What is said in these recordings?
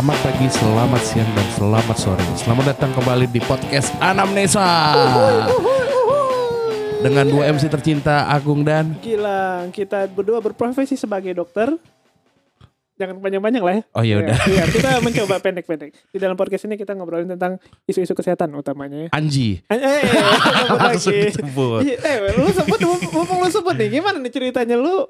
Selamat pagi, selamat siang, dan selamat sore. Selamat datang kembali di podcast Anamnesa. Dengan dua MC tercinta Agung dan Gila, kita berdua berprofesi sebagai dokter. Jangan panjang-panjang lah ya. Oh ya udah. Iya, kita mencoba pendek-pendek. Di dalam podcast ini kita ngobrolin tentang isu-isu kesehatan utamanya ya. Anji. Eh, eh, eh, sebut Langsung lagi. disebut. Iya, Eh, lu sebut, mumpung lu sebut nih, gimana nih ceritanya lu?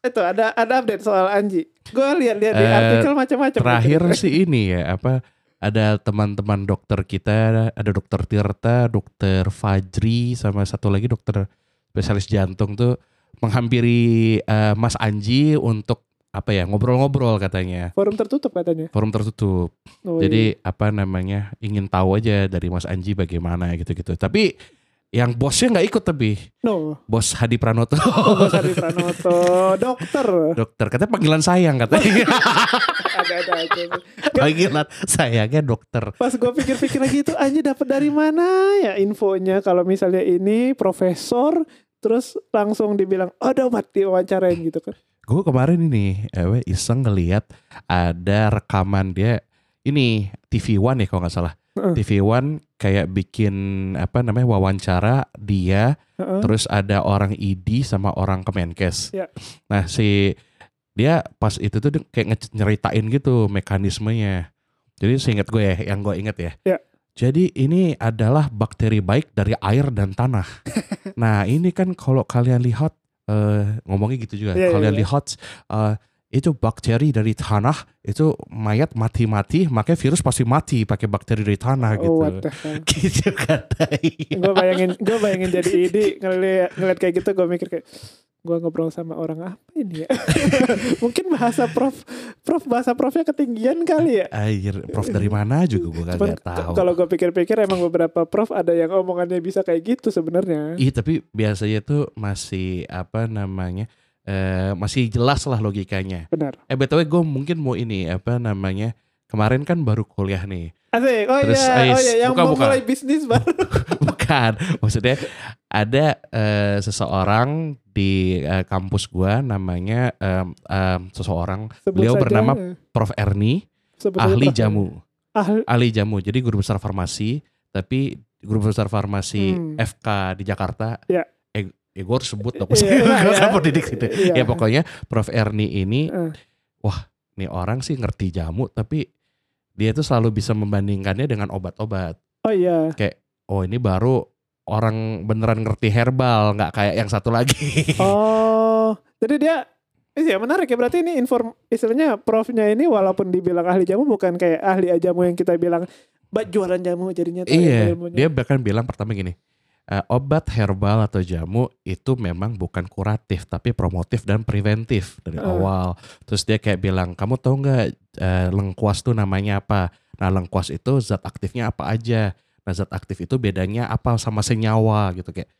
Itu ada ada update soal Anji. Gue lihat-lihat di Eh, artikel macam-macam. Terakhir sih ini ya apa ada teman-teman dokter kita, ada dokter Tirta, dokter Fajri, sama satu lagi dokter spesialis jantung tuh menghampiri eh, Mas Anji untuk apa ya ngobrol-ngobrol katanya. Forum tertutup katanya. Forum tertutup. Oh, Jadi apa namanya ingin tahu aja dari Mas Anji bagaimana gitu-gitu. Tapi yang bosnya nggak ikut tapi iya. no. bos Hadi Pranoto Bos Hadi Pranoto, dokter. dokter katanya panggilan sayang katanya Ada-ada aja. panggilan sayangnya dokter Pas gue pikir-pikir lagi itu Anji dapat dari mana ya infonya kalau misalnya ini profesor terus langsung dibilang oh dapat diwawancarain gitu kan. Gue kemarin ini eh, iseng ngeliat ada rekaman dia ini TV One ya kalau nggak salah Heeh. TV One kayak bikin apa namanya wawancara dia Heeh. terus ada orang ID sama orang Kemenkes. Ya. Nah si dia pas itu tuh kayak nyeritain gitu mekanismenya. Jadi seingat gue ya, yang gue inget ya. Ya. Jadi ini adalah bakteri baik dari air dan tanah. nah ini kan kalau kalian lihat eh, ngomongnya gitu juga. Iya, iya, kalian iya. lihat eh, itu bakteri dari tanah itu mayat mati-mati, makanya virus pasti mati pakai bakteri dari tanah gitu. Oh hell. gitu katanya. gue bayangin gue bayangin jadi ID ngeliat, ngeliat kayak gitu gue mikir kayak gue ngobrol sama orang apa ini ya mungkin bahasa prof prof bahasa profnya ketinggian kali ya Air, prof dari mana juga gue Cuman kagak k- tahu. kalau gue pikir-pikir emang beberapa prof ada yang omongannya bisa kayak gitu sebenarnya Iya tapi biasanya tuh masih apa namanya eh masih jelas lah logikanya. benar Eh btw gue mungkin mau ini apa namanya kemarin kan baru kuliah nih. Asik, oh Terus, iya, Ais, oh iya, yang buka, mau buka. mulai bisnis baru. Bukan, maksudnya ada eh, seseorang di eh, kampus gua namanya em, em, seseorang Sebut Beliau saja, bernama eh, Prof Erni, sebut ahli Prof. jamu, Ahli, ahli jamu. Jadi guru besar farmasi, tapi guru besar farmasi Hmm. FK di Jakarta. Ya. Gue harus sebut dong. Iya, Gue iya. kan pendidik situ. Iya. Ya pokoknya Prof Erni ini, Eh. wah nih orang sih ngerti jamu, tapi dia tuh selalu bisa membandingkannya dengan obat-obat. oh iya, Oh ini baru orang beneran ngerti herbal, nggak kayak yang satu lagi. oh, jadi dia, iya menarik ya berarti ini inform, istilahnya profnya ini walaupun dibilang ahli jamu bukan kayak ahli jamu yang kita bilang bat jualan jamu jadinya iya, dia bahkan bilang pertama gini, "Eh, obat herbal atau jamu itu memang bukan kuratif tapi promotif dan preventif dari Eh. awal. Terus dia kayak bilang, kamu tahu nggak eh, lengkuas tuh namanya apa? Nah lengkuas itu zat aktifnya apa aja? Nah zat aktif itu bedanya apa sama senyawa gitu kayak.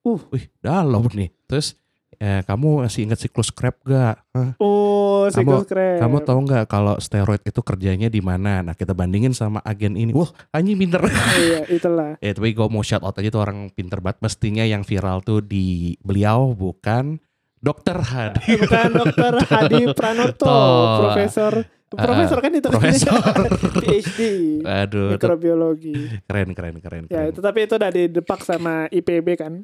Uh. Wih dalam nih. Terus eh, kamu masih ingat siklus Krebs gak? Hah? Oh, siklus keren. Kamu tahu nggak kalau steroid itu kerjanya di mana? Nah kita bandingin sama agen ini. Wah anjing pinter. Oh, iya, itulah. ya tapi gue mau shout out aja tuh orang pinter banget. Mestinya yang viral tuh di beliau bukan dokter Hadi. Eh, Bukan dokter Hadi Pranoto, profesor. Profesor kan itu profesor. PhD Aduh, mikrobiologi. keren keren keren. Ya, keren. itu tapi itu udah didepak sama IPB kan?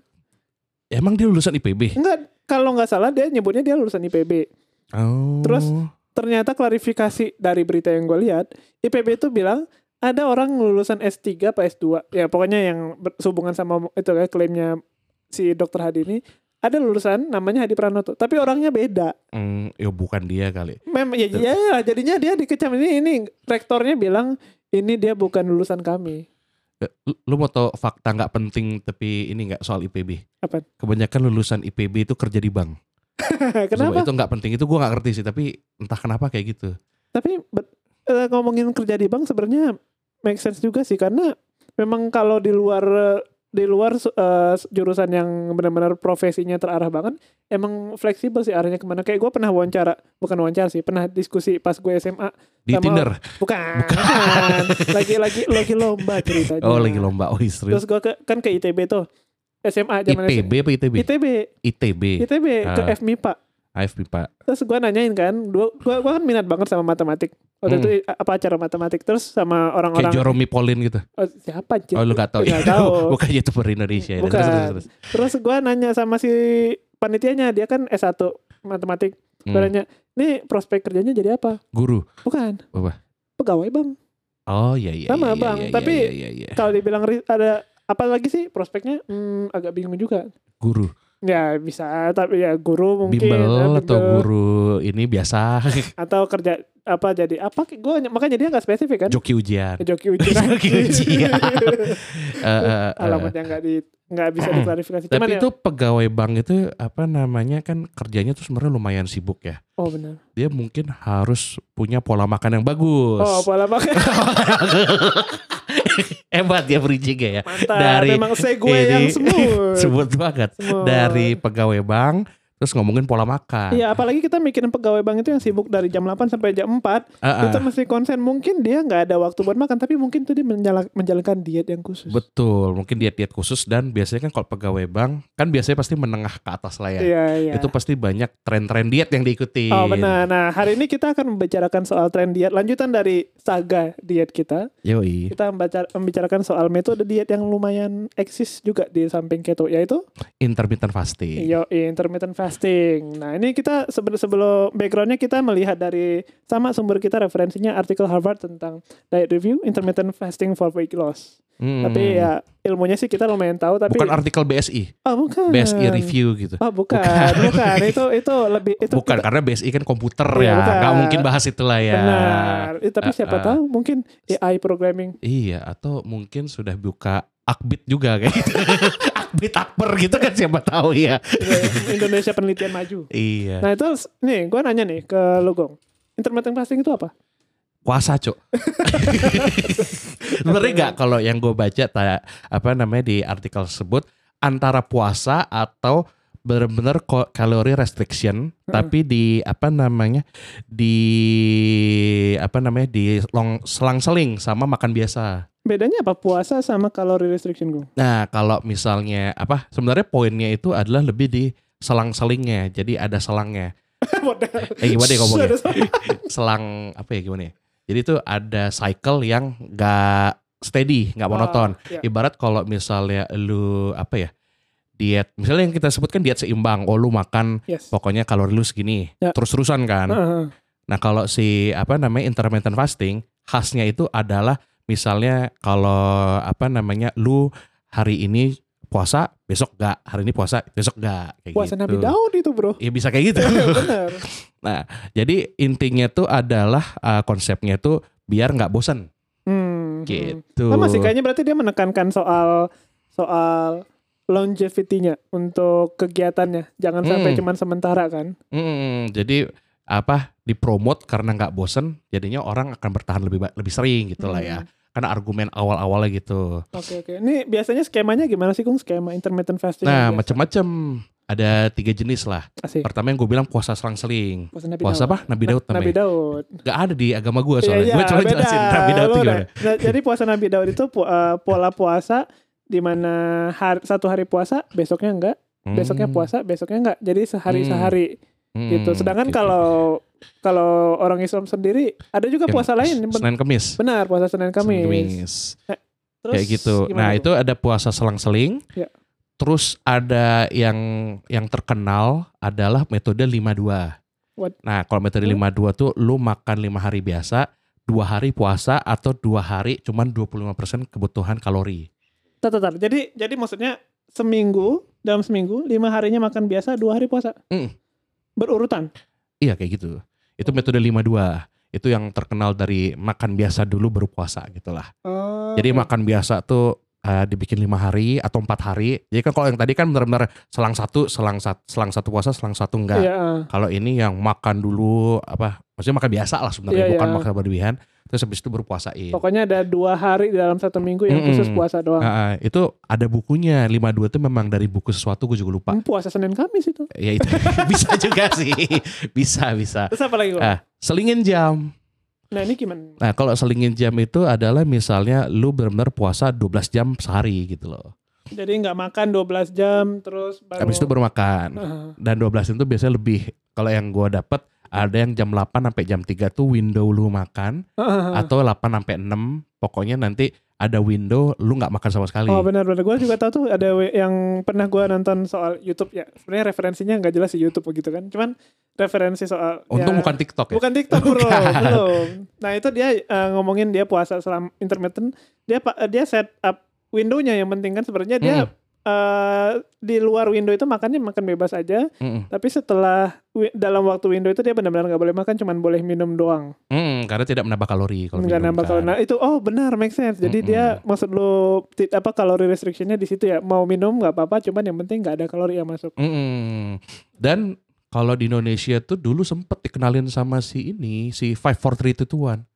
Emang dia lulusan IPB? Enggak, kalau nggak salah dia nyebutnya dia lulusan IPB. Oh. Terus? Ternyata klarifikasi dari berita yang gue lihat, IPB itu bilang ada orang lulusan S3 apa S2. Ya pokoknya yang berhubungan sama itu kayak klaimnya si dokter Hadi ini ada lulusan namanya Hadi Pranoto, tapi orangnya beda. Hmm, ya bukan dia kali. Mem ya, ya, ya, jadinya dia dikecam ini ini rektornya bilang ini dia bukan lulusan kami. Eh, Lu, mau tau fakta nggak penting tapi ini nggak soal IPB? Apa? Kebanyakan lulusan IPB itu kerja di bank. Kenapa? itu nggak penting itu gue nggak ngerti sih tapi entah kenapa kayak gitu. Tapi bet- eh, ngomongin kerja di bank sebenarnya make sense juga sih karena memang kalau di luar eh, di luar eh, jurusan yang benar-benar profesinya terarah banget emang fleksibel sih arahnya ke mana kayak gue pernah wawancara bukan wawancara sih pernah diskusi pas gue SMA Di Sama- Tinder. bukan, bukan. lagi lagi lagi lomba ceritanya Oh lagi lomba. Oh terus serius. gue ke, kan ke ITB tuh SMA zaman IPB apa ITB? ITB ITB. ITB ke Ah. FMIPA AFB Pak. terus gue nanyain kan gua, gua kan minat banget sama matematik waktu Hmm. itu apa acara matematik terus sama Kayak orang-orang Jerome Pauline gitu. oh, siapa anjir? Oh lu gak tahu. Nggak tahu. Bukan youtuber Indonesia. ya. Bukan. Terus, terus, terus. terus gue nanya sama si panitianya dia kan S1 matematik gue Hmm. nanya nih prospek kerjanya jadi apa Guru. bukan Apa? pegawai bang Oh iya iya. Sama, iya, Bang. iya, Tapi iya, iya, iya. kalau dibilang ada apa lagi sih prospeknya hmm, agak bingung juga guru. Ya bisa tapi ya guru mungkin bimbel ya, atau guru ini biasa atau kerja apa jadi apa gue makanya dia nggak spesifik kan joki ujian. joki ujian Joki ujian. Eh, eh, eh. alamat yang nggak di nggak bisa diklarifikasi cuman Tapi ya itu pegawai bank itu apa namanya kan kerjanya tuh sebenarnya lumayan sibuk ya. oh benar Dia mungkin harus punya pola makan yang bagus. oh pola makan Hebat ya bridging ya. mantap Dari memang segue ini- yang smooth Sebut banget. Smooth. Dari pegawai bank terus ngomongin pola makan. Iya, apalagi kita mikirin pegawai bank itu yang sibuk dari jam 8 sampai jam 4. Ah, ah. Kita mesti konsen. Mungkin dia nggak ada waktu buat makan, tapi mungkin tuh dia menjala- menjalankan diet yang khusus. Betul, mungkin diet-diet khusus dan biasanya kan kalau pegawai bank kan biasanya pasti menengah ke atas lah ya. Iya, iya. Itu pasti banyak tren-tren diet yang diikuti. Oh benar. Nah hari ini kita akan membicarakan soal tren diet lanjutan dari saga diet kita. Yoi. Kita membicarakan soal metode diet yang lumayan eksis juga di samping keto, yaitu Intermittent fasting. yo intermittent fasting. Nah ini kita sebelum sebelum backgroundnya kita melihat dari sama sumber kita referensinya artikel Harvard tentang diet review intermittent fasting for weight loss. Hmm. Tapi ya ilmunya sih kita lumayan tahu tapi bukan artikel BSI, oh, bukan. BSI review gitu. Oh bukan, bukan. itu itu lebih itu bukan kita- karena BSI kan komputer Iya, ya, bukan. nggak mungkin bahas itulah ya. benar. Eh, tapi Ah, siapa ah. tahu mungkin AI programming. Iya, atau mungkin sudah buka Akbit juga kayak gitu. Akbit Akper gitu kan siapa tahu ya. Indonesia penelitian maju. Iya. Nah itu nih gue nanya nih ke Lugong. Intermittent fasting itu apa? Puasa, Cok. Sebenarnya nggak kalau yang gue baca ta- apa namanya di artikel tersebut antara puasa atau benar-benar kalori restriction Hmm. tapi di apa namanya di apa namanya di long selang-seling sama makan biasa. Bedanya apa puasa sama kalori restriction gue? Nah, kalau misalnya apa sebenarnya poinnya itu adalah lebih di selang-selingnya. Jadi ada selangnya. Eh gimana ya ngomongnya? Selang apa ya gimana ya? Jadi itu ada cycle yang gak steady, nggak monoton. ya. Ibarat kalau misalnya lu apa ya? Diet, misalnya yang kita sebutkan diet seimbang. Oh, lu makan Yes. pokoknya kalori lu segini. Ya. Terus-terusan kan. Heeh. Nah, kalau si apa namanya intermittent fasting, khasnya itu adalah misalnya kalau apa namanya lu hari ini puasa, besok gak. Hari ini puasa, besok gak. Kayak Puasa gitu. Nabi Daud itu bro. Ya bisa kayak gitu. Bener. nah, jadi intinya tuh adalah uh, konsepnya tuh biar nggak bosan Hmm. gitu. Sama sih kayaknya berarti dia menekankan soal soal longevity-nya untuk kegiatannya. Jangan sampai Hmm. cuman sementara kan. Hmm, jadi apa dipromot karena nggak bosen, jadinya orang akan bertahan lebih lebih sering gitu lah ya. Karena argumen awal-awalnya gitu. Oke oke. Ini biasanya skemanya gimana sih Kung? Skema intermittent fasting. Nah, macam-macam ada tiga jenis lah. Asik. Pertama yang gue bilang puasa selang-seling. Puasa Nabi Puasa Daud. apa? Nabi Daud Nabi namanya. Daud. Gak ada di agama gue soalnya. iya, gue coba beda. jelasin Nabi Daud itu gimana. Nah, jadi puasa Nabi Daud itu eh, pola puasa di mana hari, satu hari puasa, besoknya enggak, besoknya Hmm, puasa, besoknya enggak. Jadi sehari sehari hmm, gitu. Sedangkan gitu. kalau kalau orang Islam sendiri ada juga Yang puasa lain. Senin Kemis. Benar, puasa Senin Kamis. Kemis. Terus kayak gitu. Nah, tuh? itu ada puasa selang-seling. Ya. Terus ada yang yang terkenal adalah metode 52. What? Nah, kalau metode Hmm? 52 tuh lu makan lima hari biasa, dua hari puasa atau dua hari cuman 25% kebutuhan kalori. Tar, tar, tar. Jadi jadi maksudnya seminggu dalam seminggu lima harinya makan biasa, dua hari puasa. Mm. Berurutan. Iya kayak gitu. Itu metode 52. Itu yang terkenal dari makan biasa dulu baru puasa gitulah. Oh, Jadi makan biasa tuh uh, dibikin lima hari atau empat hari. Jadi kan kalau yang tadi kan benar-benar selang satu, selang satu, selang satu puasa, selang satu enggak. Iya, ah. Kalau ini yang makan dulu apa? Maksudnya makan biasa lah sebenarnya, Iya, bukan iya. makan berlebihan. Terus habis itu baru puasain. Pokoknya ada dua hari dalam satu minggu yang Mm-mm. khusus puasa doang. Ah, itu ada bukunya 52 itu memang dari buku sesuatu gue juga lupa. Hmm, puasa Senin Kamis itu. Ya itu bisa juga sih. Bisa bisa. Terus apa lagi? Ah, selingin jam. Nah ini gimana? Nah, kalau selingin jam itu adalah misalnya lu benar-benar puasa 12 jam sehari gitu loh. Jadi nggak makan 12 jam terus baru. Habis itu baru makan. Heeh. Dan 12 itu biasanya lebih kalau yang gua dapat ada yang jam 8 sampai jam 3 tuh window lu makan atau 8 sampai 6 pokoknya nanti ada window lu nggak makan sama sekali. Oh benar-benar gue juga tahu tuh ada yang pernah gue nonton soal YouTube ya. Sebenarnya referensinya nggak jelas di YouTube begitu kan. Cuman referensi soal Untung ya, bukan TikTok ya. bukan TikTok bro, belum. Nah itu dia eh, ngomongin dia puasa selama intermittent. Dia eh, dia set up windownya yang penting kan sebenarnya dia Mm-mm. Eh, di luar window itu makannya makan bebas aja. Mm-mm. Tapi setelah dalam waktu window itu dia benar-benar nggak boleh makan, cuman boleh minum doang. Mm, karena tidak menambah kalori kalau Nggak nambah kan. kalori. Nah itu oh benar make sense. Jadi Mm-mm. dia maksud lu ti- apa kalori restrictionnya di situ ya. Mau minum nggak apa-apa, cuman yang penting nggak ada kalori yang masuk. Mm-mm. Dan kalau di Indonesia tuh dulu sempet dikenalin sama si ini, si 54321.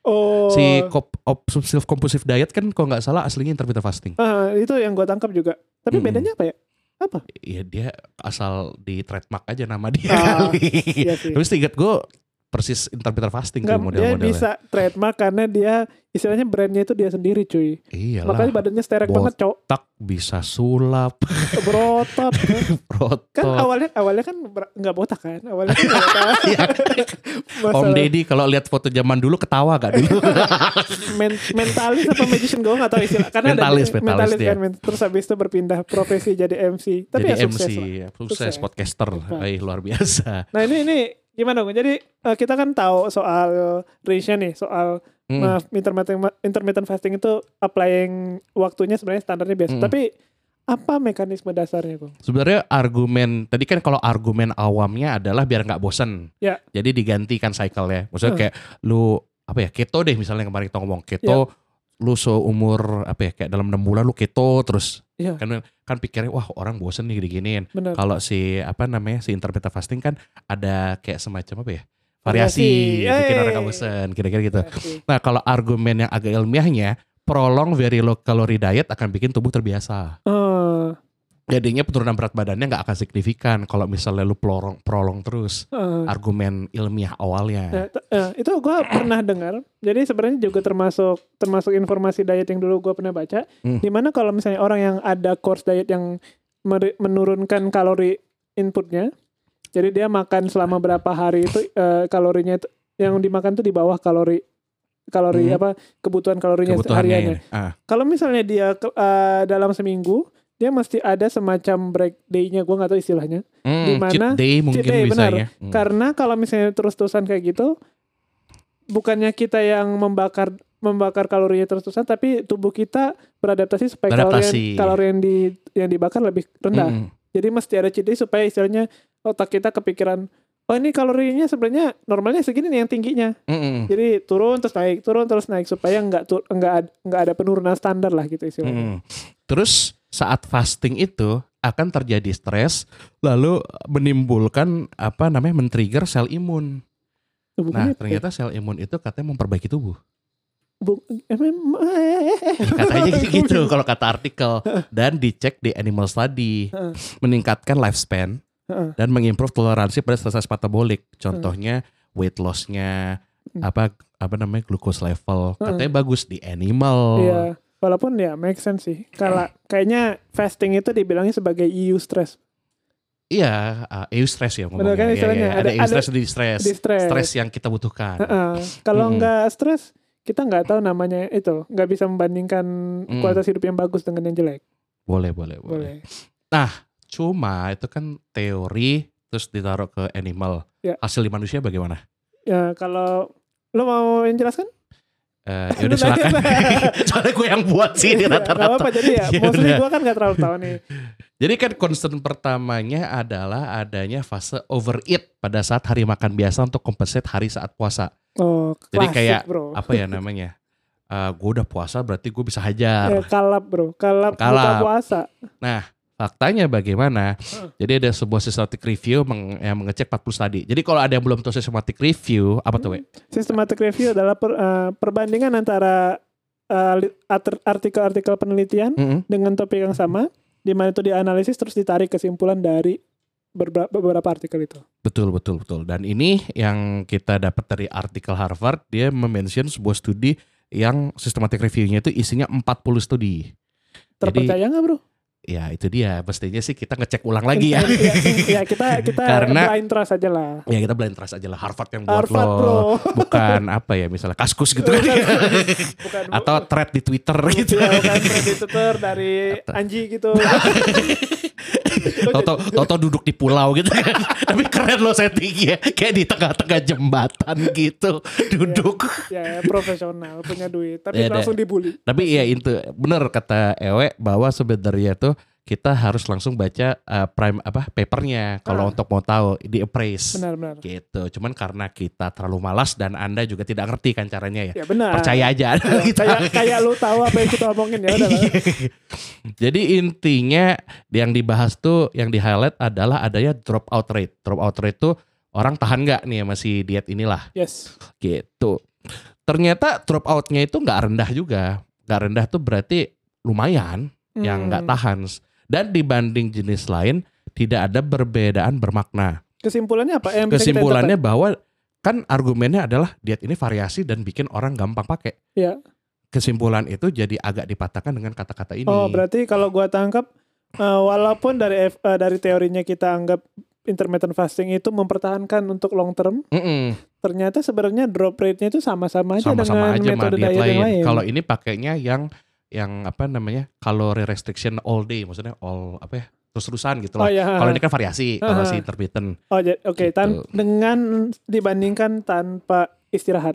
Oh. Si kop- obsessive compulsive diet kan kalau nggak salah aslinya intermittent fasting. Ah, itu yang gue tangkap juga. Tapi Mm-mm. bedanya apa ya? Apa? Iya dia asal di trademark aja nama dia Ah, kali. Iya sih. Terus ingat gue persis intermittent fasting Nggak, tuh dia bisa trademark karena dia istilahnya brandnya itu dia sendiri cuy. Iyalah. Makanya badannya sterek banget cowok. tak bisa sulap, Berotot. kan rotot. awalnya awalnya kan nggak botak kan. Awalnya kan botak. Iya. Om Deddy kalau lihat foto zaman dulu ketawa gak dulu? men- mentalis apa magician gue nggak tahu istilah. Karena Mentalis, ada mentalis dia. kan. men- Terus habis itu berpindah profesi jadi MC. Tapi Jadi ya MC, sukses lah. ya, sukses, Sukses. podcaster. Eh, luar biasa. Nah ini ini gimana dong? Jadi eh, kita kan tahu soal range nih, soal Hmm. maaf intermittent intermittent fasting itu applying waktunya sebenarnya standarnya biasa. Hmm. Tapi apa mekanisme dasarnya, Bang? Sebenarnya argumen tadi kan kalau argumen awamnya adalah biar nggak bosen. Ya. Jadi digantikan cycle ya. Maksudnya Hmm. kayak lu apa ya keto deh misalnya kemarin kita ngomong keto. Ya. Lu seumur apa ya kayak dalam enam bulan lu keto terus Iya. kan kan pikirnya wah orang bosen nih diginiin. Kalau si apa namanya si intermittent fasting kan ada kayak semacam apa ya Variasi. variasi, bikin orang bosen kira-kira gitu. Oke. Nah kalau argumen yang agak ilmiahnya prolong very low calorie diet akan bikin tubuh terbiasa. Eh, Jadinya penurunan berat badannya nggak akan signifikan kalau misalnya lu prolong, prolong terus. eh. Argumen ilmiah awalnya. Eh, itu gue pernah dengar. Jadi sebenarnya juga termasuk termasuk informasi diet yang dulu gue pernah baca. Hmm. Di mana kalau misalnya orang yang ada course diet yang menurunkan kalori inputnya, jadi dia makan selama berapa hari itu eh, kalorinya itu yang dimakan tuh di bawah kalori kalori Hmm. apa kebutuhan kalorinya Kebutuhannya. hariannya. Ah, Kalau misalnya dia eh, dalam seminggu dia masti ada semacam break day-nya, gue nggak tahu istilahnya. hmm, Di mana? cheat day mungkin day, bisa benar. ya. Hmm. Karena kalau misalnya terus-terusan kayak gitu, bukannya kita yang membakar membakar kalorinya terus-terusan, tapi tubuh kita beradaptasi supaya kalori kalori yang di yang dibakar lebih rendah. Mm-mm. Jadi mesti ada cheat day supaya istilahnya otak kita kepikiran, oh ini kalorinya sebenarnya normalnya segini nih yang tingginya. Mm-mm. Jadi turun terus naik, turun terus naik supaya nggak nggak nggak ada penurunan standar lah gitu istilahnya. Mm-mm. Terus saat fasting itu akan terjadi stres, lalu menimbulkan apa namanya men-trigger sel imun. Hubungannya Nah ya? ternyata sel imun itu katanya memperbaiki tubuh. Bu- em- em- Katanya gitu kalau kata artikel dan dicek di animal study meningkatkan lifespan dan mengimprove toleransi pada stres metabolik. Contohnya weight loss-nya Hmm. apa apa namanya glucose level katanya bagus di animal. Iya, walaupun ya make sense sih. Kalau kayaknya fasting itu dibilangnya sebagai EU stress. Iya, uh, eustress ya Benar ngomongnya. kan Iya, istilahnya? iya. Ada, Ada- eustress di stress. Di stress. Stres yang kita butuhkan. Heeh. Kalau Mm-mm. nggak stres, kita nggak tahu namanya itu. Nggak bisa membandingkan Mm. kualitas hidup yang bagus dengan yang jelek. Boleh, boleh, boleh. Boleh. Cuma itu kan teori terus ditaruh ke animal. Ya. Hasil di manusia bagaimana? Ya kalau lo mau yang jelaskan? Eh, ya udah Lu silakan. Soalnya gue yang buat sih Nggak rata-rata. apa-apa jadi ya. Ya mostly gue kan nggak terlalu tahu nih. Jadi kan concern pertamanya adalah adanya fase overeat pada saat hari makan biasa untuk compensate hari saat puasa. Oh, Jadi klasik, kayak bro. Apa ya namanya? Eh gue udah puasa berarti gue bisa hajar. Eh, kalap bro, kalap, buka Kalap. puasa. Nah, Faktanya bagaimana? Hmm. Jadi ada sebuah systematic review meng, yang mengecek 40 studi. Jadi kalau ada yang belum tahu systematic review, apa tuh, We? Systematic review adalah per- eh, perbandingan antara eh, artikel-artikel penelitian Mm-mm. dengan topik yang sama, di mana itu dianalisis terus ditarik kesimpulan dari beberapa, artikel itu. Betul, betul, betul. Dan ini yang kita dapat dari artikel Harvard, dia mention sebuah studi yang systematic review-nya itu isinya 40 studi. Terpercaya nggak bro? Ya itu dia, mestinya sih kita ngecek ulang lagi ya. ya, ya, kita kita Karena- blind trust aja lah. ya kita blind trust aja lah Harvard yang buat Harvard lo. bro. Bukan apa ya, misalnya kaskus gitu kan. Bukan Atau thread di Twitter gitu. ya, bukan predator dari Anji gitu. Toto, Toto duduk di pulau gitu kan. Tapi keren loh settingnya. Kayak di tengah-tengah jembatan gitu. Duduk. ya, ya, profesional, punya duit, tapi Ya, langsung dibully. Tapi ya itu bener kata Ewe bahwa sebenarnya tuh kita harus langsung baca uh, prime apa papernya kalau Ah. untuk mau tahu di appraise Benar-benar. gitu. Cuman karena kita terlalu malas dan Anda juga tidak ngerti kan caranya ya. Ya benar. Percaya aja. Ya, Kita- kayak kayak lu tahu apa yang kita omongin ya udah. Jadi intinya yang dibahas tuh yang di highlight adalah adanya drop out rate. Drop out rate tuh orang tahan nggak nih masih diet inilah Yes. gitu. Ternyata drop outnya itu nggak rendah juga. Nggak rendah tuh berarti lumayan yang nggak Hmm. tahan. Dan dibanding jenis lain tidak ada perbedaan bermakna. Kesimpulannya apa? Yang Kesimpulannya bahwa kan argumennya adalah diet ini variasi dan bikin orang gampang pakai. Iya. Kesimpulan itu jadi agak dipatahkan dengan kata-kata ini. Oh, berarti kalau gua tangkap eh, walaupun dari F- eh, dari teorinya kita anggap intermittent fasting itu mempertahankan untuk long term, Mm-mm. ternyata sebenarnya drop rate-nya itu sama-sama aja sama-sama dengan aja sama metode diet diet lain. lain. Kalau ini pakainya yang yang apa namanya calorie restriction all day, maksudnya all apa ya terus-terusan gitu oh lah. ya. Kalau ini kan variasi, kalau si intermittent. Oh, oke, tan- Gitu. dengan dibandingkan tanpa istirahat,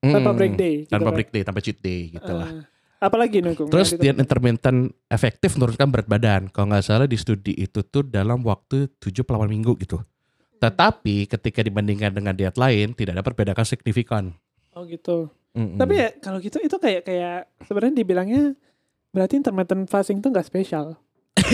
tanpa Mm, break day. gitu tanpa kan. break day, tanpa cheat day gitu lah. Ah. apalagi nih, Kung? Terus diet kita- intermittent efektif menurunkan berat badan. Kalau nggak salah di studi itu tuh dalam waktu 7-8 minggu gitu. Tetapi ketika dibandingkan dengan diet lain tidak ada perbedaan signifikan. Oh gitu. Mm-mm. Tapi ya kalau gitu itu kayak kayak sebenarnya dibilangnya berarti intermittent fasting tuh nggak spesial.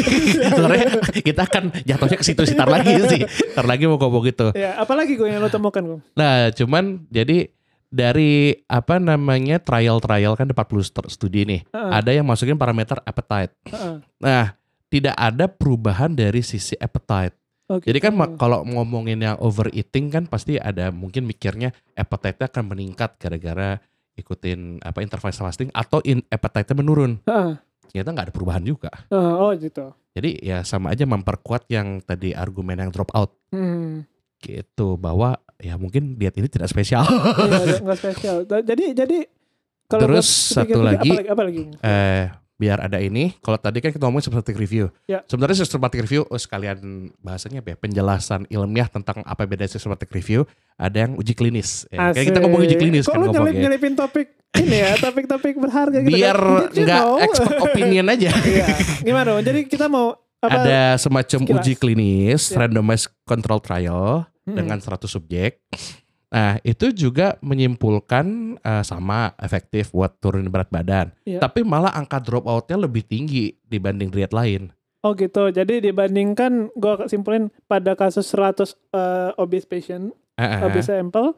sebenarnya kita kan jatuhnya ke situ sitar lagi sih. Ntar lagi mau ngomong gitu. Ya, apalagi gue yang lo temukan gue. Nah, cuman jadi dari apa namanya trial-trial kan ada 40 st- studi nih. Ada yang masukin parameter appetite. Nah, tidak ada perubahan dari sisi appetite. Jadi kan kalau ngomongin yang overeating kan pasti ada mungkin mikirnya appetite-nya akan meningkat gara-gara ikutin apa interval fasting atau in appetite-nya menurun. Ternyata nggak ada perubahan juga. oh gitu. Jadi ya sama aja memperkuat yang tadi argumen yang drop out Hmm. gitu bahwa ya mungkin diet ini tidak spesial. Iya, nggak spesial. Jadi jadi kalau Terus satu lagi, apa lagi? Apa lagi? eh biar ada ini. Kalau tadi kan kita ngomongin systematic review. Ya. Sebenarnya systematic review oh sekalian bahasanya apa ya? Penjelasan ilmiah tentang apa beda systematic review. Ada yang uji klinis. Ya, kayak kita ngomong uji klinis Kok kan ngomong nyelip, ya. nyelipin topik ini ya, topik-topik berharga gitu. Biar kan? Did you nggak know? expert opinion aja. Iya. Gimana? dong? Jadi kita mau apa? ada semacam sekilas? uji klinis, Ya. randomized control trial Hmm. dengan 100 subjek. Nah, itu juga menyimpulkan eh, sama efektif buat turunin berat badan. Iya. Tapi malah angka drop outnya lebih tinggi dibanding diet lain. Oh gitu. Jadi dibandingkan gue simpulin pada kasus 100 eh, obese patient, eh. obese sample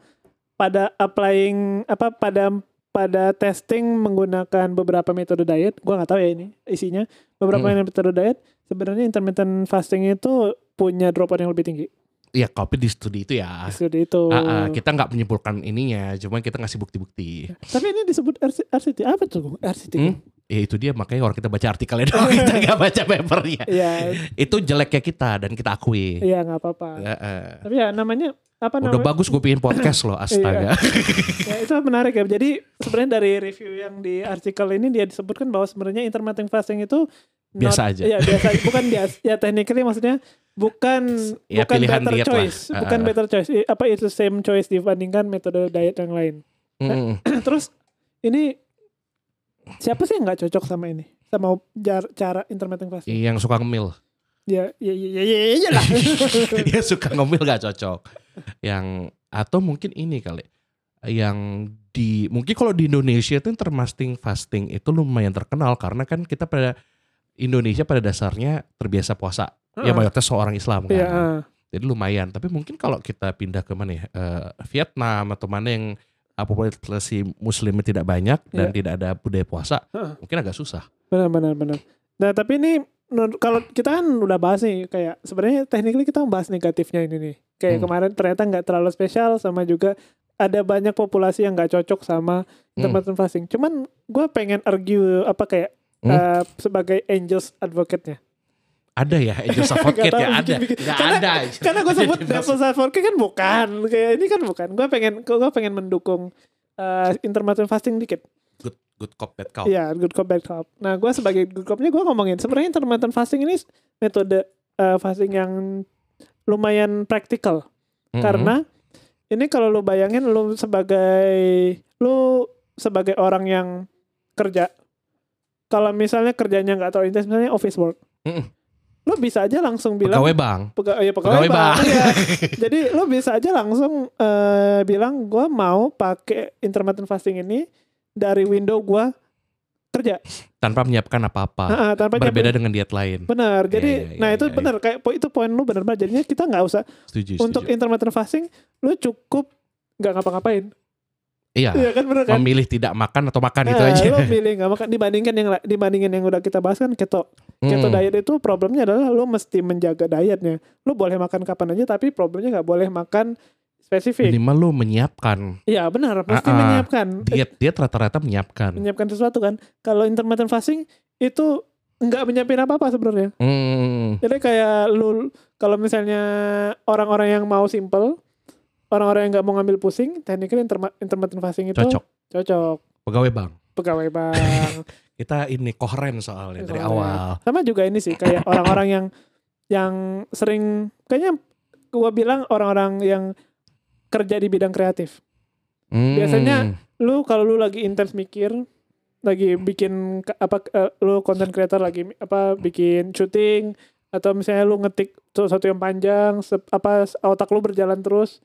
pada applying apa pada pada testing menggunakan beberapa metode diet, gua nggak tahu ya ini isinya. Beberapa Hmm. metode diet sebenarnya intermittent fasting itu punya drop out yang lebih tinggi. Iya, kopi di studi itu ya. Studi itu. Ah, ah, kita nggak menyimpulkan ininya, cuma kita ngasih bukti-bukti. Tapi ini disebut RC- RCT apa tuh? RCT. Hmm? Ya itu dia makanya orang kita baca artikelnya doang, kita nggak baca papernya. Iya, Itu jeleknya kita dan kita akui. iya nggak apa-apa. Ya, eh. Tapi ya namanya apa Udah namanya? bagus gue bikin podcast loh, astaga. ya, itu menarik ya. Jadi sebenarnya dari review yang di artikel ini dia disebutkan bahwa sebenarnya intermittent fasting itu not- Biasa aja. Iya, biasa bukan biasa. Ya technically maksudnya bukan Ya, bukan pilihan better diet lah. choice, bukan Ah. better choice. Apa itu same choice dibandingkan metode diet yang lain. Mm. Terus ini siapa sih yang nggak cocok sama ini? Sama jar- cara intermittent fasting? Yang suka ngemil. Ya, ya, ya, ya, ya, ya, ya lah. Yang suka ngemil gak cocok. Yang atau mungkin ini kali. Yang di mungkin kalau di Indonesia itu intermittent fasting itu lumayan terkenal karena kan kita pada Indonesia pada dasarnya terbiasa puasa. Ya mayoritas seorang Islam kan. Iya, ah. Jadi lumayan. Tapi mungkin kalau kita pindah ke mana ya? Eh, Vietnam atau mana yang uh, populasi muslimnya tidak banyak dan Iya. tidak ada budaya puasa, Heeh. mungkin agak susah. benar benar. Nah tapi ini kalau kita kan udah bahas nih kayak sebenarnya technically kita bahas negatifnya ini nih. Kayak Hmm. kemarin ternyata nggak terlalu spesial sama juga ada banyak populasi yang nggak cocok sama Hmm. intermittent fasting. Cuman gue pengen argue apa kayak Hmm. eh, sebagai angels advocate-nya. Ada ya Advocate Nggak ya ada. Nggak Karena- ada. Karena gue sebut devil's advocate kan bukan, kayak ini kan bukan. Gue pengen gue pengen mendukung eh, intermittent fasting dikit. good good cop bad cop. Iya, good cop bad cop. Nah, gue sebagai good copnya gue ngomongin sebenarnya intermittent fasting ini metode eh, fasting yang lumayan praktikal Mhm. karena ini kalau lu bayangin lu sebagai lu sebagai orang yang kerja kalau misalnya kerjanya nggak terlalu intens misalnya office work Mm-mm. Lu bisa aja langsung bilang pegawai bank. Pega- ya, pegawai, Pegawai bang. bank. Iya. Jadi lo bisa aja langsung eh, bilang gue mau pakai intermittent fasting ini dari window gue kerja. tanpa menyiapkan apa-apa. Nah, tanpa Berbeda nyampe- dengan diet lain. Benar. Jadi, Iya, iya, nah iya, itu iya. benar. Kayak itu poin lu benar banget. Jadinya kita nggak usah Setuju, untuk setuju. intermittent fasting, lu cukup nggak ngapa-ngapain. Iya. Iya kan benar kan? Memilih tidak makan atau makan itu Nah, aja. Lo pilih nggak makan dibandingkan yang dibandingkan yang udah kita bahas kan keto. Keto Hmm. diet itu problemnya adalah lo mesti menjaga dietnya. Lo boleh makan kapan aja tapi problemnya nggak boleh makan spesifik. Minimal lu menyiapkan Iya benar, pasti ah. menyiapkan diet diet rata-rata menyiapkan. menyiapkan sesuatu kan. Kalau intermittent fasting itu nggak menyiapin apa-apa sebenarnya. Hmm. Jadi kayak lu kalau misalnya orang-orang yang mau simple, orang-orang yang nggak mau ngambil pusing, tekniknya interma- intermittent fasting itu Cocok. cocok. Pegawai bank. Pegawai bang. Kita ini koheren soalnya dari awal. Sama juga ini sih kayak orang-orang yang yang sering kayaknya gua bilang orang-orang yang kerja di bidang kreatif. Hmm. Biasanya lu kalau lu lagi intens mikir lagi bikin apa eh, lu content creator lagi apa bikin syuting atau misalnya lu ngetik sesuatu yang panjang se- apa otak lu berjalan terus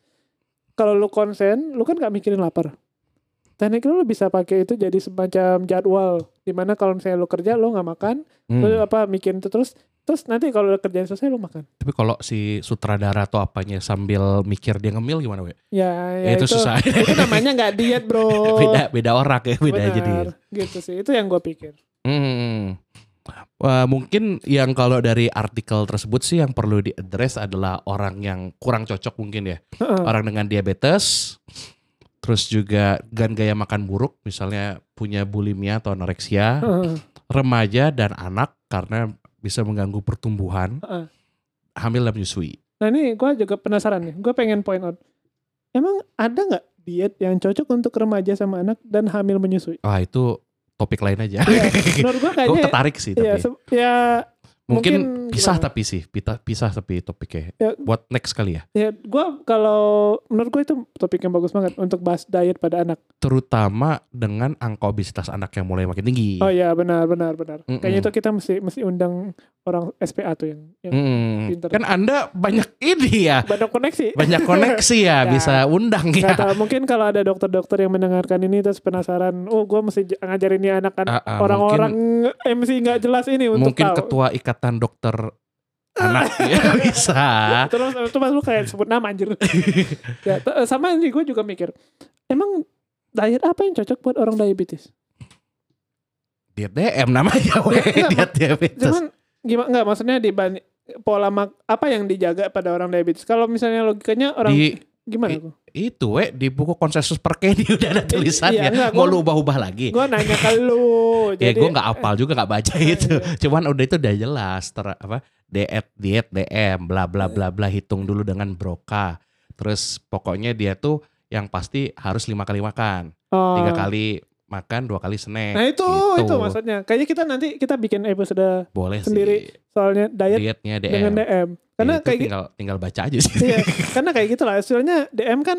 kalau lu konsen lu kan nggak mikirin lapar teknik lu bisa pakai itu jadi semacam jadwal di mana kalau misalnya lu kerja lu nggak makan Hmm. lu apa mikirin itu terus terus nanti kalau udah kerjaan selesai lu makan Tapi kalau si sutradara atau apanya sambil mikir dia ngemil gimana, we? ya, Ya, itu susah. itu namanya nggak diet bro beda beda orang ya, beda. Benar, gitu sih itu yang gue pikir Hmm. Wah, mungkin yang kalau dari artikel tersebut sih yang perlu diadres adalah orang yang kurang cocok mungkin ya. Orang dengan diabetes, terus juga dengan gaya makan buruk, misalnya punya bulimia atau anoreksia, remaja dan anak karena bisa mengganggu pertumbuhan, hamil dan menyusui. Nah ini gue juga penasaran nih, gue pengen point out. Emang ada nggak diet yang cocok untuk remaja sama anak dan hamil menyusui? Wah itu topik lain aja. Iya, Menurut gue Gue kayaknya tertarik sih ya, tapi. se- ya mungkin, mungkin pisah gimana? tapi sih, pita- pisah tapi topiknya. Ya. Buat next kali ya. ya gue kalau menurut gue itu topik yang bagus banget untuk bahas diet pada anak. Terutama dengan angka obesitas anak yang mulai makin tinggi. Oh iya benar benar benar. Mm-mm. Kayaknya itu kita mesti mesti undang orang SPA tuh yang yang Hmm, pinter. Kan Anda banyak ini ya, banyak koneksi. banyak koneksi ya, Ya. bisa undang ya. tahu, mungkin kalau ada dokter-dokter yang mendengarkan ini terus penasaran, oh gue mesti ngajarin ini anak kan Ah, ah, orang-orang MC nggak jelas ini untuk Mungkin tahu. ketua ikatan dokter anak ya bisa. Terus itu pas lu kayak sebut nama anjir. ya, t- sama ini gue juga mikir, emang diet apa yang cocok buat orang diabetes? Diet DM namanya, weh. Enggak, diet diabetes. Cuman gimana nggak maksudnya dibanding pola mak apa yang dijaga pada orang diabetes? Kalau misalnya logikanya orang Di gimana? i- itu weh di buku konsensus Perkedi udah ada tulisannya. iya, enggak, Mau lu ubah-ubah lagi. Gue nanya ke lu. ya jadi gue nggak apal juga nggak baca itu. Cuman udah itu udah jelas ter apa diet diet DM bla bla bla bla hitung dulu dengan broka. Terus pokoknya dia tuh yang pasti harus lima kali makan, Oh. tiga kali makan, dua kali snack. Nah itu gitu. itu maksudnya. Kayaknya kita nanti kita bikin episode boleh sendiri sih. soalnya diet Dietnya DM. dengan DM. Karena Ya, kayak gitu. tinggal tinggal baca aja sih. Iya, karena kayak gitu lah. Soalnya DM kan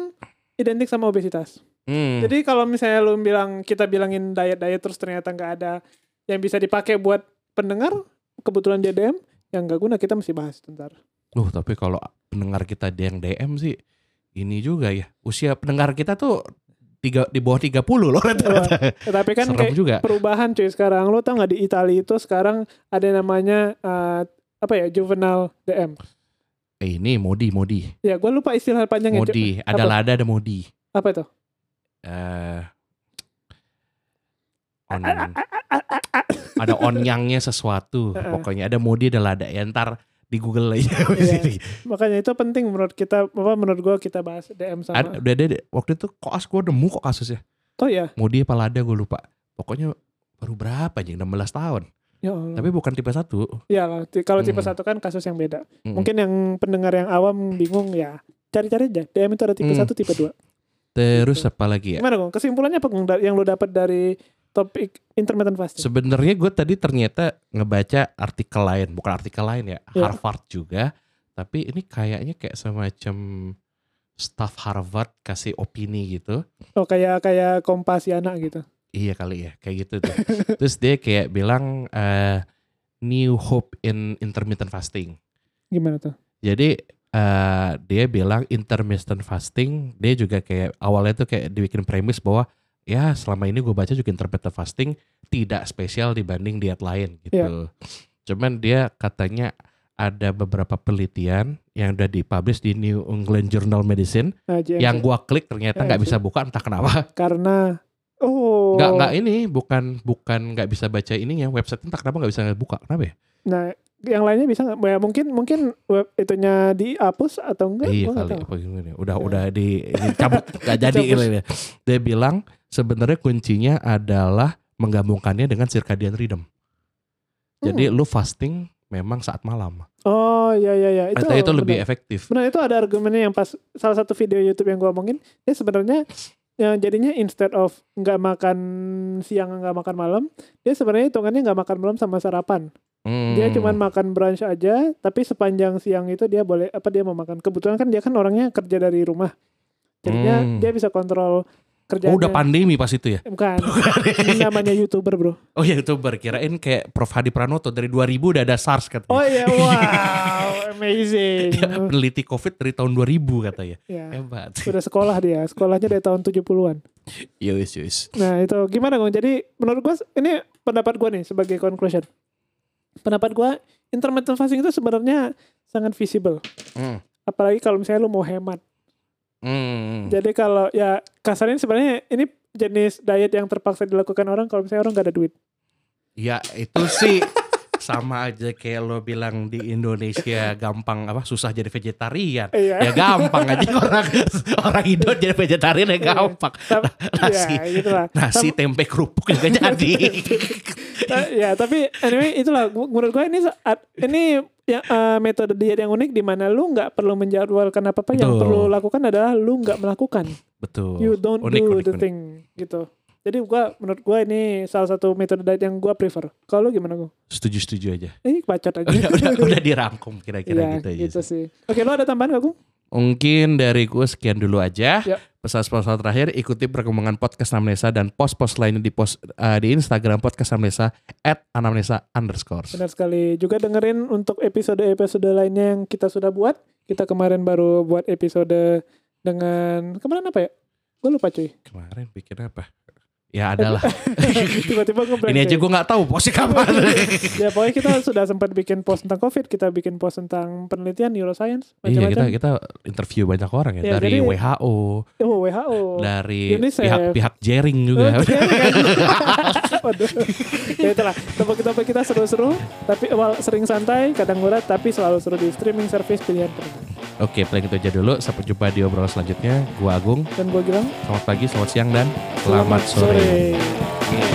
identik sama obesitas. Hmm. Jadi kalau misalnya lu bilang kita bilangin diet-diet terus ternyata nggak ada yang bisa dipakai buat pendengar, kebetulan dia DM, yang nggak guna kita mesti bahas ntar. Loh, tapi kalau pendengar kita ada yang DM sih ini juga ya. Usia pendengar kita tuh tiga di bawah 30 loh rata-rata. Ya, tapi kan Serem kayak juga. perubahan cuy sekarang. Lo tau nggak di Italia itu sekarang ada yang namanya eh, apa ya juvenile DM. Eh, ini Modi, Modi. Ya gue lupa istilah panjangnya. Modi, ada apa? lada ada Modi. Apa itu? Eh on, ada onyangnya sesuatu. Pokoknya ada Modi ada lada. Ya ntar di Google aja. Iya. Makanya itu penting menurut kita. Apa menurut gue kita bahas DM sama. ada, udah ada waktu itu koas gue nemu kok kasusnya. Oh ya. Modi apa lada gue lupa. Pokoknya baru berapa aja 16 tahun. Ya Allah. Tapi bukan tipe satu. Ya Kalau tipe Hmm. satu kan kasus yang beda. Mm-mm. Mungkin yang pendengar yang awam bingung ya. Cari-cari aja. DM itu ada tipe Hmm. satu, tipe dua. Terus Gitu. apa lagi ya? Gimana Gong? Kesimpulannya apa yang lo dapat dari topik intermittent fasting? Sebenarnya gue tadi ternyata ngebaca artikel lain, bukan artikel lain ya, Ya. Harvard juga. Tapi ini kayaknya kayak semacam staff Harvard kasih opini gitu. Oh kayak kayak Kompasiana gitu. Iya kali ya, kayak gitu tuh. Terus dia kayak bilang eh, new hope in intermittent fasting. Gimana tuh? Jadi eh, dia bilang intermittent fasting, dia juga kayak awalnya tuh kayak dibikin premis bahwa ya selama ini gue baca juga intermittent fasting tidak spesial dibanding diet lain gitu. Cuman dia katanya ada beberapa penelitian yang udah dipublish di New England Journal Medicine Nah, yang gua klik ternyata nggak JMC. bisa buka entah kenapa. karena oh. Nggak nggak ini bukan bukan nggak bisa baca ininya website entah kenapa nggak bisa buka kenapa ya? nah yang lainnya bisa nggak? Ya mungkin mungkin web itunya dihapus atau enggak iya kali apa gimana udah Ya. udah di cabut nggak jadi kali ya. dia bilang sebenarnya kuncinya adalah menggabungkannya dengan circadian rhythm. Jadi lu fasting memang saat malam. Oh ya ya ya. Itu itu, itu lebih benar. efektif. Benar itu ada argumennya yang pas salah satu video YouTube yang gua omongin dia sebenarnya ya jadinya instead of nggak makan siang nggak makan malam dia sebenarnya hitungannya nggak makan malam sama sarapan dia Hmm. cuman makan brunch aja tapi sepanjang siang itu dia boleh apa dia mau makan kebetulan kan dia kan orangnya kerja dari rumah jadinya Hmm. dia bisa kontrol oh kerjanya udah pandemi pas itu ya? Bukan. Ini namanya youtuber bro. Oh ya youtuber. Kirain kayak Prof. Hadi Pranoto. Dari 2000 udah ada SARS katanya. Oh iya. Wow amazing. Dia peneliti COVID dari tahun 2000 katanya. Ya hebat. Sudah sekolah dia. Sekolahnya dari tahun 70-an yus yus Nah itu gimana Gong? Jadi menurut gua ini pendapat gua nih sebagai conclusion. Pendapat gua intermittent fasting itu sebenarnya sangat visible. Hmm. Apalagi kalau misalnya lu mau hemat. Hmm. Jadi kalau ya kasarnya sebenarnya ini jenis diet yang terpaksa dilakukan orang kalau misalnya orang gak ada duit. Ya itu sih sama aja kayak lo bilang di Indonesia gampang apa susah jadi vegetarian. Iya. Ya gampang aja orang orang Indo jadi vegetarian ya gampang. Tapi- Nasi ya gitu lah. nasi tempe kerupuk juga jadi. Ya tapi anyway itulah menurut gua ini saat ini ya eh, metode diet yang unik di mana lu nggak perlu menjadwalkan apa apa yang perlu lakukan adalah lu nggak melakukan. Betul. you don't Unik, do unik, the unik. thing gitu jadi gua menurut gua ini salah satu metode diet yang gua prefer kalau lu gimana gua Setuju setuju aja. ini bacot aja Udah udah, udah dirangkum kira-kira Iya, gitu aja. gitu sih. sih oke lu ada tambahan gak gua Mungkin dari gue sekian dulu aja. Ya. Pesan-pesan terakhir ikuti perkembangan podcast Anamnesa dan post-post lainnya di post eh, di Instagram podcast Anamnesa at anamnesa underscore. benar sekali juga dengerin untuk episode-episode lainnya yang kita sudah buat kita kemarin baru buat episode dengan kemarin apa ya gue lupa cuy Kemarin bikin apa? Ya adalah. tiba-tiba Ini aja gue nggak tahu posnya kapan. ya pokoknya kita sudah sempat bikin post tentang covid kita bikin post tentang penelitian neuroscience iya kita kita interview banyak orang ya, Ya, dari jadi- WHO, oh WHO dari UNICEF. pihak-pihak jaring Oh, juga. kan? Waduh. ya itulah topik-topik kita seru-seru tapi well, sering santai kadang berat tapi selalu seru di streaming service pilihan pendengar Oke, paling itu aja dulu. Sampai jumpa di obrolan selanjutnya. Gua Agung. dan gue bilang Selamat pagi, selamat siang dan selamat, sore. sore. Hey!